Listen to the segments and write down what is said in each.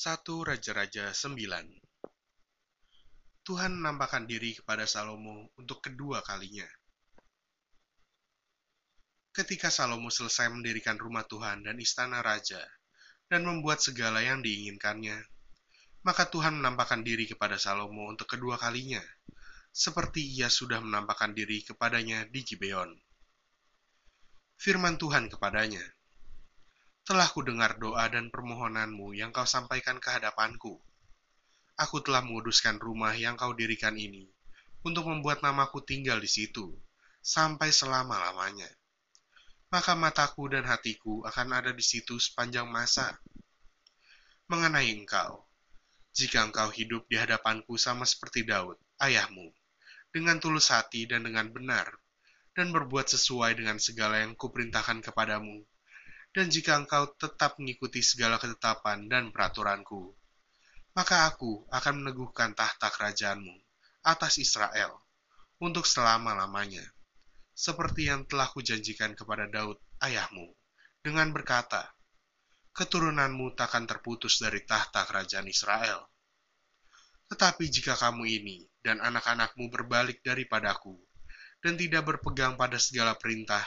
1 Raja-Raja 9 Tuhan menampakkan diri kepada Salomo untuk kedua kalinya. Ketika Salomo selesai mendirikan rumah Tuhan dan istana raja, dan membuat segala yang diinginkannya, maka Tuhan menampakkan diri kepada Salomo untuk kedua kalinya, seperti ia sudah menampakkan diri kepadanya di Gibeon. Firman Tuhan kepadanya, telah kudengar doa dan permohonanmu yang kau sampaikan ke hadapanku. Aku telah menguduskan rumah yang kau dirikan ini untuk membuat namaku tinggal di situ sampai selama-lamanya. Maka mataku dan hatiku akan ada di situ sepanjang masa. Mengenai engkau, jika engkau hidup di hadapanku sama seperti Daud, ayahmu, dengan tulus hati dan dengan benar, dan berbuat sesuai dengan segala yang kuperintahkan kepadamu, dan jika engkau tetap mengikuti segala ketetapan dan peraturanku, maka aku akan meneguhkan tahta kerajaanmu atas Israel untuk selama-lamanya, seperti yang telah kujanjikan kepada Daud ayahmu, dengan berkata, keturunanmu takkan terputus dari tahta kerajaan Israel. Tetapi jika kamu ini dan anak-anakmu berbalik daripadaku, dan tidak berpegang pada segala perintah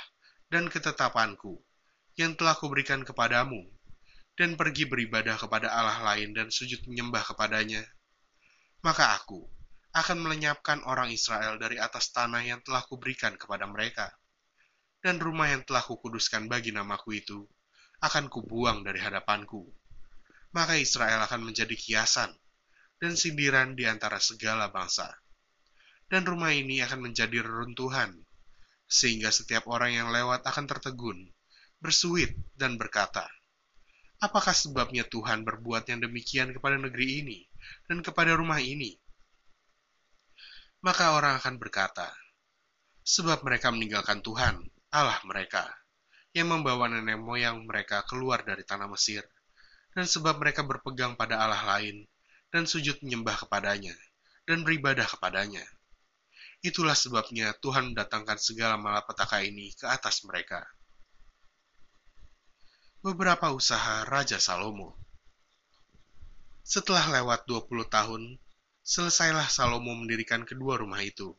dan ketetapanku, yang telah kuberikan kepadamu, dan pergi beribadah kepada Allah lain dan sujud menyembah kepadanya, maka aku akan melenyapkan orang Israel dari atas tanah yang telah kuberikan kepada mereka, dan rumah yang telah kukuduskan bagi namaku itu akan kubuang dari hadapanku. Maka Israel akan menjadi kiasan dan sindiran di antara segala bangsa. Dan rumah ini akan menjadi reruntuhan, sehingga setiap orang yang lewat akan tertegun bersuit dan berkata, Apakah sebabnya Tuhan berbuat yang demikian kepada negeri ini dan kepada rumah ini? Maka orang akan berkata, Sebab mereka meninggalkan Tuhan, Allah mereka, yang membawa nenek moyang mereka keluar dari tanah Mesir, dan sebab mereka berpegang pada Allah lain, dan sujud menyembah kepadanya, dan beribadah kepadanya. Itulah sebabnya Tuhan mendatangkan segala malapetaka ini ke atas mereka beberapa usaha Raja Salomo. Setelah lewat 20 tahun, selesailah Salomo mendirikan kedua rumah itu,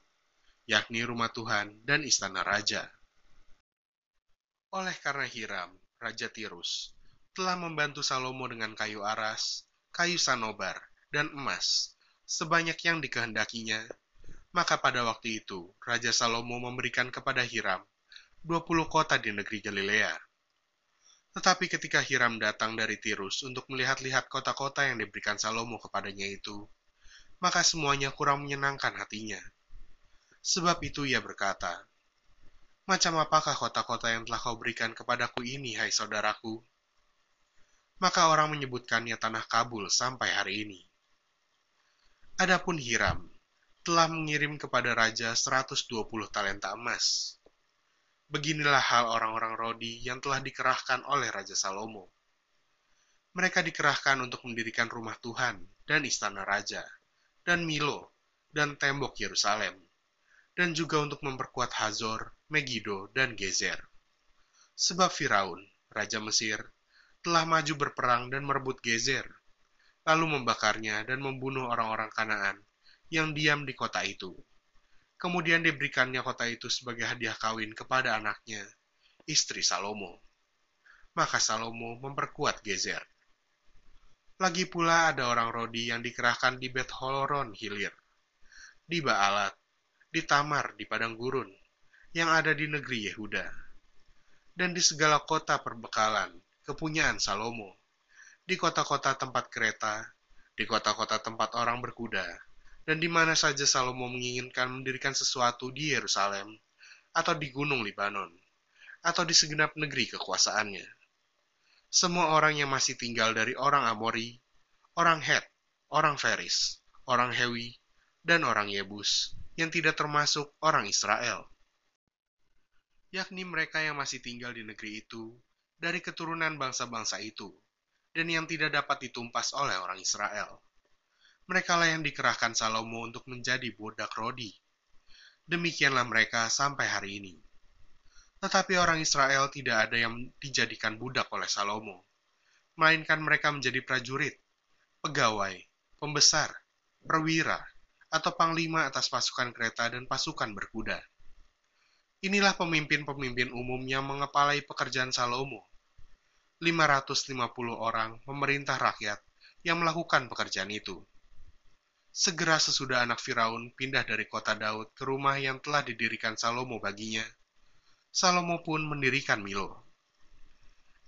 yakni rumah Tuhan dan istana raja. Oleh karena Hiram, Raja Tirus, telah membantu Salomo dengan kayu aras, kayu sanobar, dan emas, sebanyak yang dikehendakinya, maka pada waktu itu Raja Salomo memberikan kepada Hiram 20 kota di negeri Galilea tetapi ketika Hiram datang dari Tirus untuk melihat-lihat kota-kota yang diberikan Salomo kepadanya itu, maka semuanya kurang menyenangkan hatinya. Sebab itu ia berkata, Macam apakah kota-kota yang telah kau berikan kepadaku ini, hai saudaraku? Maka orang menyebutkannya tanah Kabul sampai hari ini. Adapun Hiram telah mengirim kepada raja 120 talenta emas, Beginilah hal orang-orang Rodi yang telah dikerahkan oleh Raja Salomo. Mereka dikerahkan untuk mendirikan rumah Tuhan dan istana raja, dan Milo, dan tembok Yerusalem, dan juga untuk memperkuat Hazor, Megido, dan Gezer. Sebab Firaun, Raja Mesir, telah maju berperang dan merebut Gezer, lalu membakarnya dan membunuh orang-orang Kanaan yang diam di kota itu Kemudian diberikannya kota itu sebagai hadiah kawin kepada anaknya, istri Salomo. Maka Salomo memperkuat Gezer. Lagi pula ada orang Rodi yang dikerahkan di Bet Holoron Hilir, di Baalat, di Tamar di padang gurun, yang ada di negeri Yehuda, dan di segala kota perbekalan, kepunyaan Salomo, di kota-kota tempat kereta, di kota-kota tempat orang berkuda, dan di mana saja Salomo menginginkan mendirikan sesuatu di Yerusalem, atau di Gunung Libanon, atau di segenap negeri kekuasaannya. Semua orang yang masih tinggal dari orang Amori, orang Het, orang Feris, orang Hewi, dan orang Yebus, yang tidak termasuk orang Israel. Yakni mereka yang masih tinggal di negeri itu, dari keturunan bangsa-bangsa itu, dan yang tidak dapat ditumpas oleh orang Israel mereka lah yang dikerahkan Salomo untuk menjadi budak Rodi. Demikianlah mereka sampai hari ini. Tetapi orang Israel tidak ada yang dijadikan budak oleh Salomo, melainkan mereka menjadi prajurit, pegawai, pembesar, perwira, atau panglima atas pasukan kereta dan pasukan berkuda. Inilah pemimpin-pemimpin umum yang mengepalai pekerjaan Salomo. 550 orang memerintah rakyat yang melakukan pekerjaan itu. Segera sesudah anak Firaun pindah dari kota Daud ke rumah yang telah didirikan Salomo baginya, Salomo pun mendirikan Milo.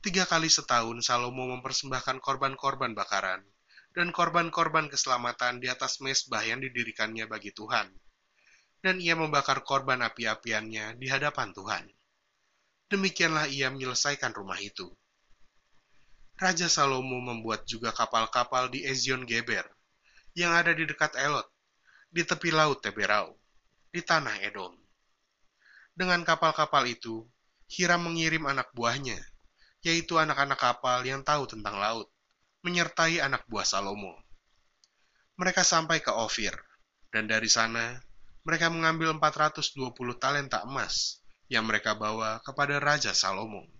Tiga kali setahun Salomo mempersembahkan korban-korban bakaran dan korban-korban keselamatan di atas mesbah yang didirikannya bagi Tuhan dan ia membakar korban api-apiannya di hadapan Tuhan. Demikianlah ia menyelesaikan rumah itu. Raja Salomo membuat juga kapal-kapal di Ezion Geber, yang ada di dekat Elot, di tepi laut Teberau, di tanah Edom. Dengan kapal-kapal itu, Hiram mengirim anak buahnya, yaitu anak-anak kapal yang tahu tentang laut, menyertai anak buah Salomo. Mereka sampai ke Ofir, dan dari sana mereka mengambil 420 talenta emas yang mereka bawa kepada Raja Salomo.